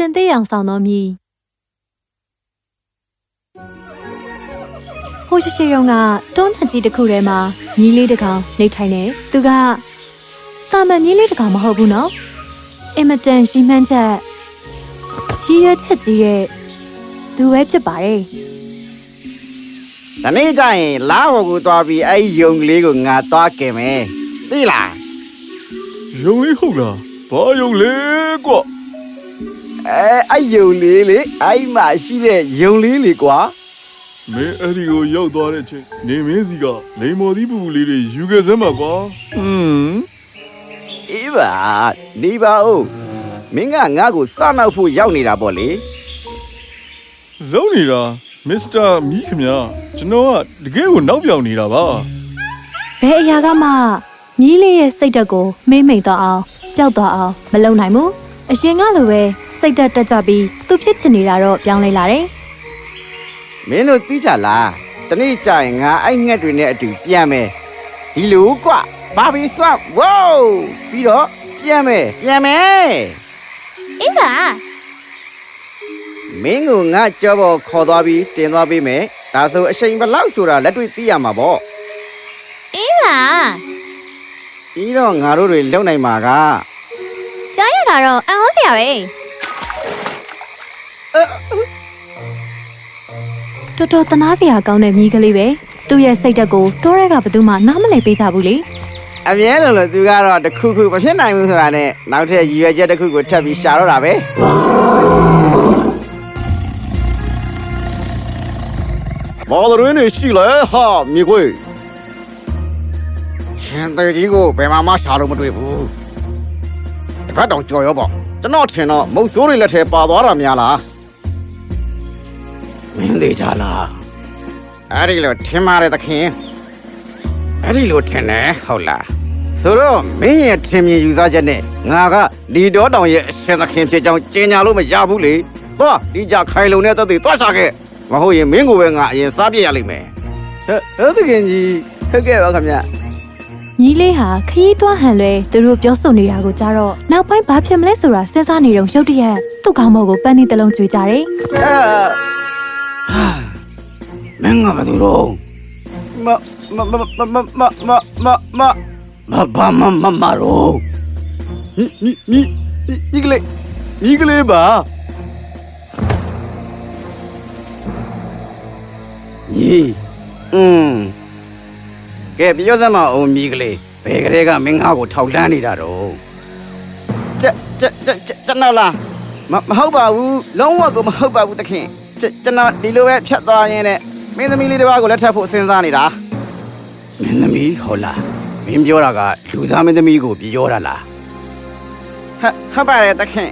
ရှင်သေးအောင်ဆောင်တော်မီဟိုရှိရှိရုံကတွန်းထကြီးတစ်ခုထဲမှာမြီးလေးတစ်ကောင်နေထိုင်နေသူကတာမန်မြီးလေးတစ်ကောင်မဟုတ်ဘူးနော်အင်မတန်ရှိမှန်းချက်ရည်ရွယ်ချက်ကြီးတဲ့သူပဲဖြစ်ပါတယ်။ဒီနေ့ကျရင်လာဘော်ကိုသွားပြီးအဲ့ဒီယုံကလေးကိုငါသွားကင်မယ်။သိလားယုံလေးဟုတ်လားဘာယုံလေးကွ။ အဲအဲ့ယုံလေးလေအဲ့မှာရှိတဲ့ယုံလေးလေကွာမင်းအဲ့ဒီကိုရောက်သွားတဲ့ချိန်နေမင်းစီကလိန်မော်သီးပူပူလေးတွေယူခဲ့စမ်းပါကွာ။ဟွန်းအေးပါနေပါဦး။မင်းကငါ့ကိုစနောက်ဖို့ရောက်နေတာပေါ့လေလုံးနေတာမစ္စတာမီးခင်ဗျာကျွန်တော်ကတကယ်ကိုနောက်ပြောင်နေတာပါဘယ်အရာကမှမြီးလေးရဲ့စိတ်ဓာတ်ကိုမေးမိန်သွားအောင်ပျောက်သွားအောင်မလုပ်နိုင်ဘူးအရင်ကလိုပဲ စိတ်ဓာတ်တက်ကြွပြီးသူဖြစ်ချင်နေတာတော့ပြောင်းလဲလာတယ်။မင်းတို့သိကြလား။ဒီနေ့ကျရင်ငါအဲ့ငှက်တွေနဲ့အတူပြန်မယ်။ဒီလိုကွာဘာဘီဆွတ်ဝိုးပြီးတော့ပြန်မယ်ပြန်မယ်အေးပါမင်းကိုငါကြောပေါ်ခေါ်သွားပြီးတင်သွားပေးမယ်ဒါဆိုအချိန်ဘယ်လောက်ဆိုတာလက်တွေ့သိရမှာပေါ့အေးပါပြီးတော့ငါတို့တွေလုံနိုင်မှာကကြားရတာတော့အံ့ဩစရာပဲ တော်တော်သနာစရာကောင်းတဲ့မြီးကလေးပဲသူ့ရဲ့စိတ်ဓာတ်ကိုတိုးရဲကဘယ်သူမှနားမလည်ပေးကြဘူးလေအမြဲတမ်းလို့သူကတော့တစ်ခုခုမဖြစ်နိုင်ဘူးဆိုတာနဲ့နောက်ထပ်ရည်ရွယ်ချက်တစ်ခုကိုထပ်ပြီးရှာတော့တာပဲမော်ဒရင်းနေရှိလေဟာမြေခွေရှင်သေးကြီးကိုဘယ်မှာမှရှာလို့မတွေ့ဘူးတစ်ဖက်တောင်ကြော်ရောပေါ့ကျွန်တော်ထင်တော့မုတ်ဆိုးတွေလက်ထဲပါသွားတာများလား မင်းသေးကြလားအဲ့ဒီလိုထင်ပါတယ်သခင်အဲ့ဒီလိုထင်တယ်ဟုတ်လားဆိုတော့မင်းရဲ့ထင်မြင်ယူဆချက်နဲ့ငါကဒီတော့တောင်ရဲ့အရှင်သခင်ဖြစ်ကြောင်းကြေညာလို့မရဘူးလေသွားဒီကြခိုင်လုံတဲ့သက်သေသွားရှာခဲ့မဟုတ်ရင်မင်းကိုပဲငါအရင်စားပြစ်ရလိမ့်မယ်ဟဲ့ဟဲ့သခင်ကြီးဟုတ်ကဲ့ပါခင်ဗျမြီးလေးဟာခရီးသွားဟန်လွဲသူတို့ပြောဆိုနေတာကိုကြားတော့နောက်ပိုင်းဘာဖြစ်မလဲဆိုတာစဉ်းစားနေတော့ရုတ်တရက်သူ့ခေါင်းမော်ကိုပန်းနေတလုံးကျွေးကြတယ်အဲ မင်းကဘာသူတော့မမမမမမမမမမဘာမမမရောမိမိမိမိကလေးမိကလေးပါညီอืมကဲပြောသမောင်အောင်မိကလေးဘယ်ကလေးကမင်းငါ့ကိုထောက်လန်းနေတာတော့ကျကျကျကျွန်တော်လားမမဟုတ်ပါဘူးလုံးဝကိုမဟုတ်ပါဘူးသခင် ကျကျွန်တော်ဒီလိုပဲဖြတ်သွားရင်းနဲ့မင်းသမီးလေးတစ်ပါးကိုလက်ထပ်ဖို့စဉ်းစားနေတာမင်းသမီးဟုတ်လားမင်းပြောတာကလူသားမင်းသမီးကိုပြောတာလားဟဟပါတယ်တခင်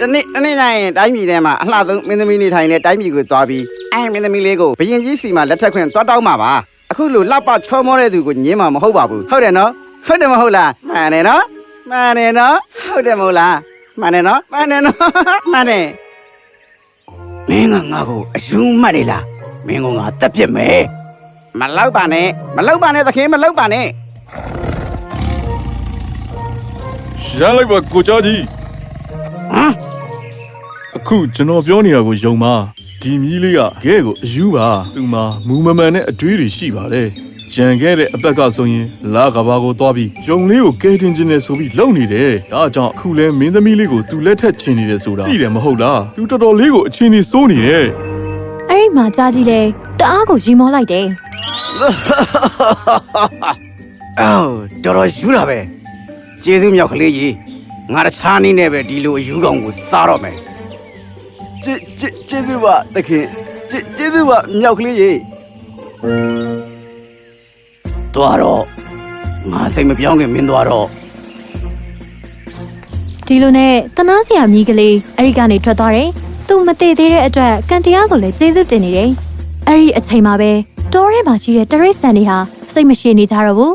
တနေ့တနေ့ညရင်တိုင်းပြည်ထဲမှာအလှဆုံးမင်းသမီးနေထိုင်တဲ့တိုင်းပြည်ကိုသွားပြီးအဲမင်းသမီးလေးကိုဘရင်ကြီးစီမှာလက်ထပ်ခွင့်သွားတောင်းမှာပါအခုလိုလှပချောမောတဲ့သူကိုညင်းမှာမဟုတ်ပါဘူးဟုတ်တယ်နော်ဟုတ်တယ်မဟုတ်လားမှန်တယ်နော်မှန်တယ်နော်ဟုတ်တယ်မဟုတ်လားမှန်တယ်နော်မှန်တယ်နော်မှန်တယ် မင်းကငါ့ကိုအယူမှတ်နေလားမင်းကငါတက်ပြစ်မယ်မလောက်ပါနဲ့မလောက်ပါနဲ့သခင်မလောက်ပါနဲ့ရလိုက်ပါကိုချာကြီးဟမ်အခုကျွန်တော်ပြောနေတာကိုယုံပါဒီမြီးလေးကကဲကိုအယူပါသူမှာမူမမှန်တဲ့အတွေးတွေရှိပါတ ယ်ကြံခဲ့တဲ့အပက်ကဆိုရင်လာကဘာကိုသွားပြီးယုံလေးကိုကဲတင်ခြင်းနဲ့ဆိုပြီးလုံနေတယ်ဒါကြောင့်အခုလဲမင်းသမီးလေးကိုသူလက်ထက်ချင်နေတယ်ဆိုတာသိတယ်မဟုတ်လားသူတော်တော်လေးကိုအချင်းကြီးစိုးနေတယ်အဲ့ဒီမှာကြားကြည့်တယ်တအားကိုရီမောလိုက်တယ်အော်တော်တော်ယူတာပဲကျေးဇူးမြောက်ကလေးကြီးငါတခြားနည်းနဲ့ပဲဒီလိုအယူကောင်ကိုစားတော့မယ်ကျေကျေကျေးဇူးပါသခင်ကျေကျေးဇူးပါမြောက်ကလေးကြီး သွားတော့ငါစိတ်မပြောင်းခင်မင်းသွားတော့ဒီလိုနဲ့တနာစရာမြီးကလေးအဲ့ဒီကနေထွက်သွားတယ်သူမတည်သေးတဲ့အတွက်ကန်တရားကိုလည်းကျေးဇူးတင်နေတယ်အဲ့ဒီအချိန်မှာပဲတောထဲမှာရှိတဲ့တရိတ်ဆန်တွေဟာစိတ်မရှိနေကြတော့ဘူး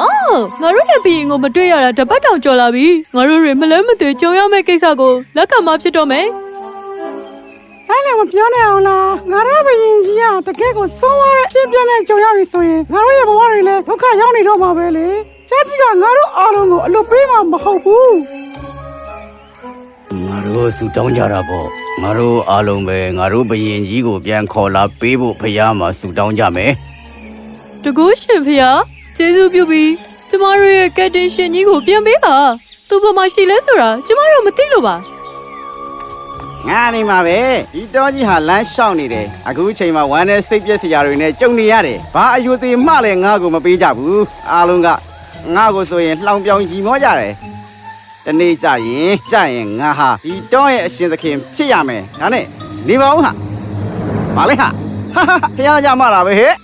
အော်ငါတို့ရဲ့ဘီရင်ကိုမတွေ့ရတာတပတ်တောင်ကျော်လာပြီငါတို့တွေမလဲမသွေကြုံရမယ့်ကိစ္စကိုလက်ခံမှဖြစ်တော့မယ် အဲ့လည်းမပြောနိုင်အောင်လားငါတို့ဘယင်ကြီးကတကယ်ကိုဆုံးသွားတဲ့ဖြစ်ပြနဲ့ကြုံရပြီဆိုရင်ငါတို့ရဲ့ဘဝတွေလည်းဒုက္ခရောက်နေတော့မှာပဲလေချာကြီးကငါတို့အားလုံးကိုအလုပ်ပေးမှာမဟုတ်ဘူးငါတို့ဆူတောင်းကြတာပေါ့ငါတို့အားလုံးပဲငါတို့ဘယင်ကြီးကိုပြန်ခေါ်လာပေးဖို့ဖရားမှာဆူတောင်းကြမယ်တကူရှင်ဖေဟာကျေးဇူးပြုပြီးကျမတို့ရဲ့ကက်တင်ရှင်ကြီးကိုပြန်ပေးပါသူဘာမှရှိလဲဆိုတာကျမတို့မသိလို့ပါ ငါနေမှာပဲဒီတောကြီးဟာလမ်းလျှောက်နေတယ်အခုချိန်မှာဝမ်းနဲ့စိတ်ပြက်စရာတွေနဲ့ကြုံနေရတယ်ဘာအယူသေးမှလည်းငါ့ကိုမပေးကြဘူးအားလုံးကငါ့ကိုဆိုရင်လှောင်ပြောင်ကြီးမောကြတယ်တနေ့ကြရင်ကြရင်ငါဟာဒီတောရဲ့အရှင်သခင်ဖြစ်ရမယ်ဒါနဲ့နေပါဦးဟာပါလေဟာဟာဟာဖះကြမှာလားပဲဟဲ့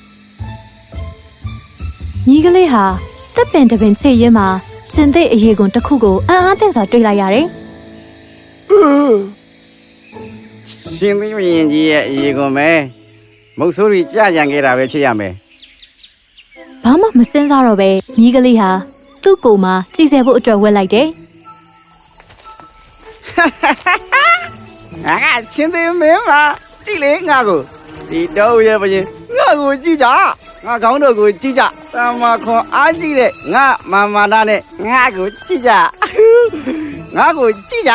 မြီးကလေးဟာတပ်ပင်တပင်ချေရင်မှာချင်သိအရေးကွန်တစ်ခုကိုအံ့အားသင့်စွာတွေ့လိုက်ရတယ် ရှင်သီးမရင်ကြီးရဲ့အရေးကုန်ပဲမုတ်ဆိုးကြီးကြာကြံခဲ့တာပဲဖြစ်ရမယ်။ဘာမှမစင်စားတော့ပဲမြီးကလေးဟာသူ့ကိုယ်မှာကြည်စဲဖို့အတွက်ဝက်လိုက်တယ်ငါကရှင်သီးမင်းပါကြည့်လေငါကိုဒီတော့ရဲ့ဘရင်ငါကိုကြည့်ကြငါကောင်းတော့ကိုကြည့်ကြသမာခွန်အားကြည့်တဲ့ငါမာမာနာနဲ့ငါကိုကြည့်ကြငါကိုကြည့်ကြ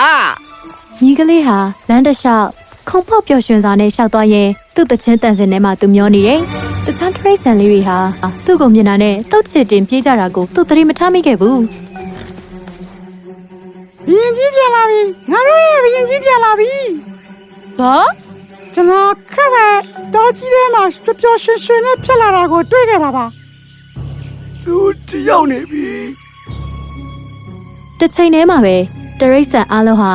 ။မြီးကလေးဟာလမ်းတစ်လျှောက် ခုံပေါက်ပျော်ရွှင်စွာနဲ့ရှောက်သွားရင်သူ့တချင်းတန်စင်ထဲမှာသူမျောနေတယ်။တခြားတရိတ်ဆန်လေးတွေဟာသူ့ကိုမြင်တာနဲ့တုတ်ချစ်တင်ပြေးကြတာကိုသူသတိမထားမိခဲ့ဘူးဘယင်ကြီးပြန်လာပြီငါတို့ရဲ့ဘယင်ကြီးပြန်လာပြီဘာကျွန်တော်ခက်ပဲတောကြီးထဲမှာပျော်ပျော်ရွှင်ရွှင်နဲ့ဖြစ်လာတာကိုတွေ့ခဲ့တာပါသူတယောက်နေပြီ။တစ်ချိန်တည်းမှာပဲတရိတ်ဆန်အားလုံးဟာ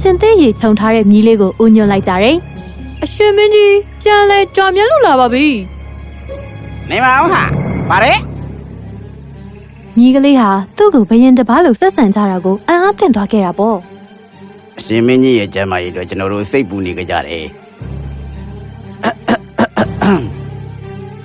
ချင်သိရေခြုံထားတဲ့မြီးလေးကိုဦးညွှတ်လိုက်ကြတယ်အရှင်မင်းကြီးပြန်လဲကြွမြတ်လို့လာပါပြီနေပါဦးဟာပါရဲ။မြီးကလေးဟာသူ့ကိုဘယင်တစ်ပါးလိုဆက်ဆံကြတာကိုအံ့အားသင့်သွားခဲ့တာပေါ့။အရှင်မင်းကြီးရဲ့ကျမ်းမာရေးအတွက်ကျွန်တော်တို့စိတ်ပူနေကြတယ်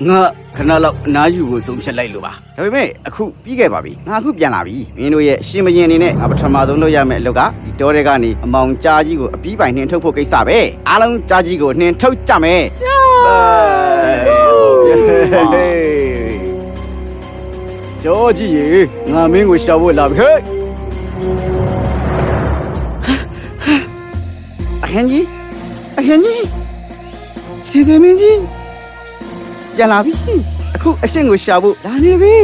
ငါခဏလောက်အနားယူဖို့ဆုံးဖြတ်လိုက်လို့ပါဒါပေမဲ့အခုပြီးခဲ့ပါပြီငါအခုပြန်လာပြီမင်းတို့ရဲ့ရှင်မရင်အနေနဲ့ငါပထမဆုံးလုပ်ရမယ့်အလုပ်ကဒီတောထဲကနေအမောင်ကြားကြီးကိုအပြီးပိုင်နှင်ထုတ်ဖို့ကိစ္စပဲအားလုံးကြားကြီးကိုနှင်ထုတ်ကြမယ်ကြောကြီးရေငါမင်းကိုရှာဖို့လာပြီဟဲ့အဟင်ကြီးအဟင်ကြီးခြေသမင်းကြီး ပြန်လာပြီအခုအရှင့်ကိုရှာဖို့လာနေပြီ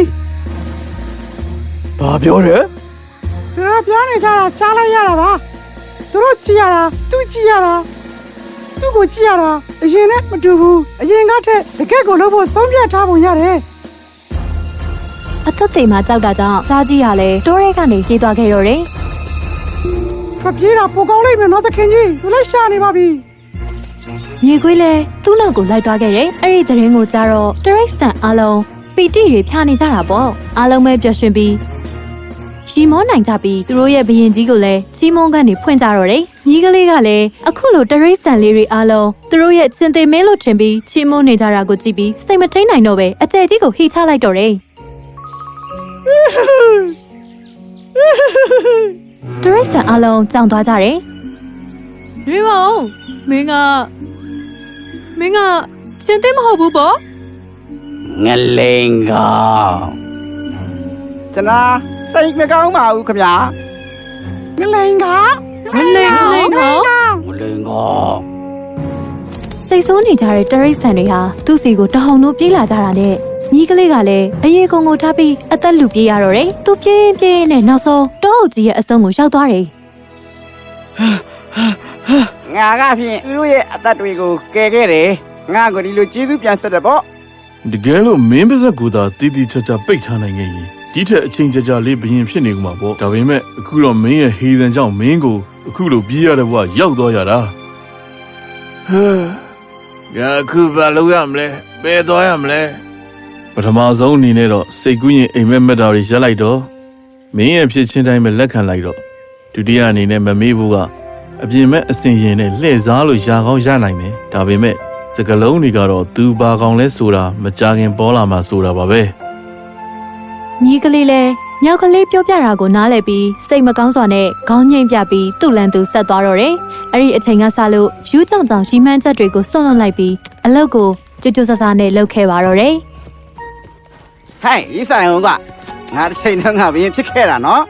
ဘာပြောတယ်သူတို့ပြောနေကြတာကြားလိုက်ရတာပါသူတို့ကြည်ရတာသူကြည်ရတာသူ့ကိုကြည်ရတာအရင်နဲ့မတူဘူးအရင်ကထက်တကက်ကိုလို့ဖို့ဆုံးဖြတ်ထားပုံရတယ်အသက်သိမ်မှာကြောက်တာကြောင့်ကြားကြီးဟာလည်းတိုးရဲကနေပြေးသွားခဲ့တော့တယ်ထွက်ပြေးတာပိုကောင်းလိမ့်မယ်နော်သခင်ကြီးသူလည်းရှာနေပါပြီ။ မြေခွေးလည်းသူ့နောက်ကိုလိုက်သွားခဲ့တယ်။အဲ့ဒီသတင်းကိုကြားတော့တရိတ်ဆန်အားလုံးပီတိတွေဖြာနေကြတာပေါ့။အားလုံးပဲပျော်ရွှင်ပြီးရီမောနိုင်ကြပြီးသူတို့ရဲ့ဘရင်ကြီးကိုလည်းချီးမွမ်းကနေဖွင့်ကြတော့တယ်။ညီးကလေးကလည်းအခုလိုတရိတ်ဆန်လေးတွေအားလုံးသူတို့ရဲ့ချင်းသိမင်းလို့ထင်ပြီးချီးမွမ်းနေကြတာကိုကြည့်ပြီးစိတ်မထိန်နိုင်တော့ပဲအကျယ်ကြီးကိုဟိချလိုက်တော့တယ်။တရိတ်ဆန်အားလုံးကြောင်သွားကြတယ်။နေပါဦးမင်းက မင်းကရှင်သိမဟုတ်ဘူးပေါ့ငလိန်ကောင်ကျွန်တော်စိတ်မကောင်းပါဘူးခင်ဗျာငလိန်ကမလိန်မလိန်ဟောငလိန်ကောင်စိတ်ဆိုးနေကြတဲ့တရိတ်ဆန်တွေဟာသူ့စီကိုတဟုန်တို့ပြေးလာကြတာနဲ့ညီးကလေးကလည်းအရေးကုံကိုထားပြီးအသက်လူပြေးရတော့တယ်။သူပြေးရင်ပြေးရင်နဲ့နောက်ဆုံးတောအုပ်ကြီးရဲ့အဆုံးကိုရောက်သွားတယ် ငါကဖြင့်သူတို့ရဲ့အသက်တွေကိုကယ်ခဲ့တယ်ငါကိုဒီလိုကျေးဇူးပြန်ဆက်တယ်ပေါ့တကယ်လို့မင်းပါဇက်ကူသာတီတီချာချာပိတ်ထားနိုင်ခဲ့ရင်ဒီထက်အချိန်ကြာကြာလေးဘရင်ဖြစ်နေကူမှာပေါ့ဒါပေမဲ့အခုတော့မင်းရဲ့ဟေသန်ကြောင့်မင်းကိုအခုလိုပြေးရတဲ့ဘဝရောက်သွားရတာဟဲငါအခုဘာလုပ်ရမလဲဘယ်သွားရမလဲပထမဆုံးအနေနဲ့တော့စိတ်ကူးရင်အိမ်မက်မက်တာတွေရက်လိုက်တော့မင်းရဲ့ဖြစ်ချင်းတိုင်းပဲလက်ခံလိုက်တော့ဒုတိယအနေနဲ့မမေးဘူးက အပြင်မဲ့အစဉ်ရင်နဲ့လှည့်စားလို့ရာကောင်းရနိုင်မယ်ဒါပေမဲ့စကလုံးတွေကတော့သူဘာကောင်လဲဆိုတာမကြခင်ပေါ်လာမှာဆိုတာပါပဲ။ညီးကလေးလည်းမြောက်ကလေးပြောပြတာကိုနားလည်ပြီးစိတ်မကောင်းစွာနဲ့ခေါင်းငိမ့်ပြပြီးသူ့လန်သူဆက်သွားတော့တယ်။အဲ့ဒီအချိန်ကစလို့ယူးကြောင်ကြောင်ရီမှန်းချက်တွေကိုစွန့်လွတ်လိုက်ပြီးအလုတ်ကိုကြွကြွဆဆနဲ့လှုပ်ခဲ့ပါတော့တယ်။ဟဲ့ဒီဆိုင်အောင်ကငါတစ်ချိန်တော့ငါဘရင်ဖြစ်ခဲ့တာနော်